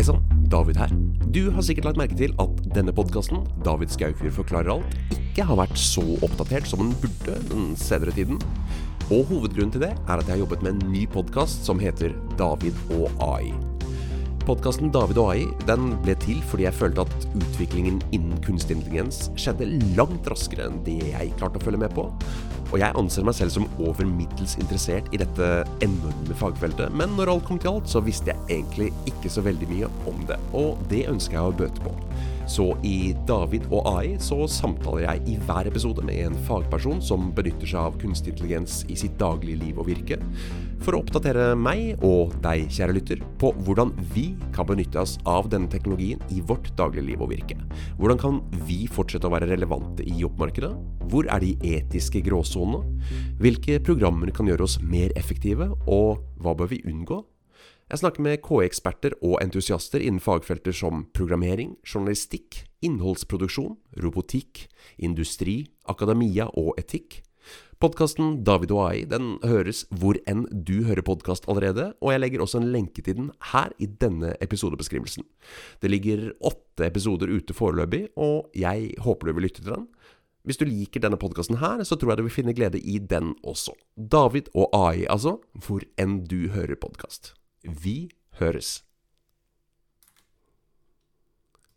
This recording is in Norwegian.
Hei sann, David her. Du har sikkert lagt merke til at denne podkasten, David Skaufjord forklarer alt, ikke har vært så oppdatert som den burde den senere tiden. Og hovedgrunnen til det er at jeg har jobbet med en ny podkast som heter David og AI. Podkasten David og AI den ble til fordi jeg følte at utviklingen innen kunstig intelligens skjedde langt raskere enn det jeg klarte å følge med på. Og jeg anser meg selv som over middels interessert i dette enorme fagfeltet, men når alt kom til alt, så visste jeg egentlig ikke så veldig mye om det, og det ønsker jeg å bøte på. Så i David og AI så samtaler jeg i hver episode med en fagperson som benytter seg av kunstig intelligens i sitt daglige liv og virke, for å oppdatere meg og deg, kjære lytter, på hvordan vi kan benytte oss av denne teknologien i vårt daglige liv og virke. Hvordan kan vi fortsette å være relevante i jobbmarkedet? Hvor er de etiske gråsonene? Hvilke programmer kan gjøre oss mer effektive, og hva bør vi unngå? Jeg snakker med KI-eksperter og entusiaster innen fagfelter som programmering, journalistikk, innholdsproduksjon, robotikk, industri, akademia og etikk. Podkasten David og AI den høres hvor enn du hører podkast allerede, og jeg legger også en lenke til den her i denne episodebeskrivelsen. Det ligger åtte episoder ute foreløpig, og jeg håper du vil lytte til den. Hvis du liker denne podkasten her, så tror jeg du vil finne glede i den også. David og AI, altså, hvor enn du hører podkast. Vi høres.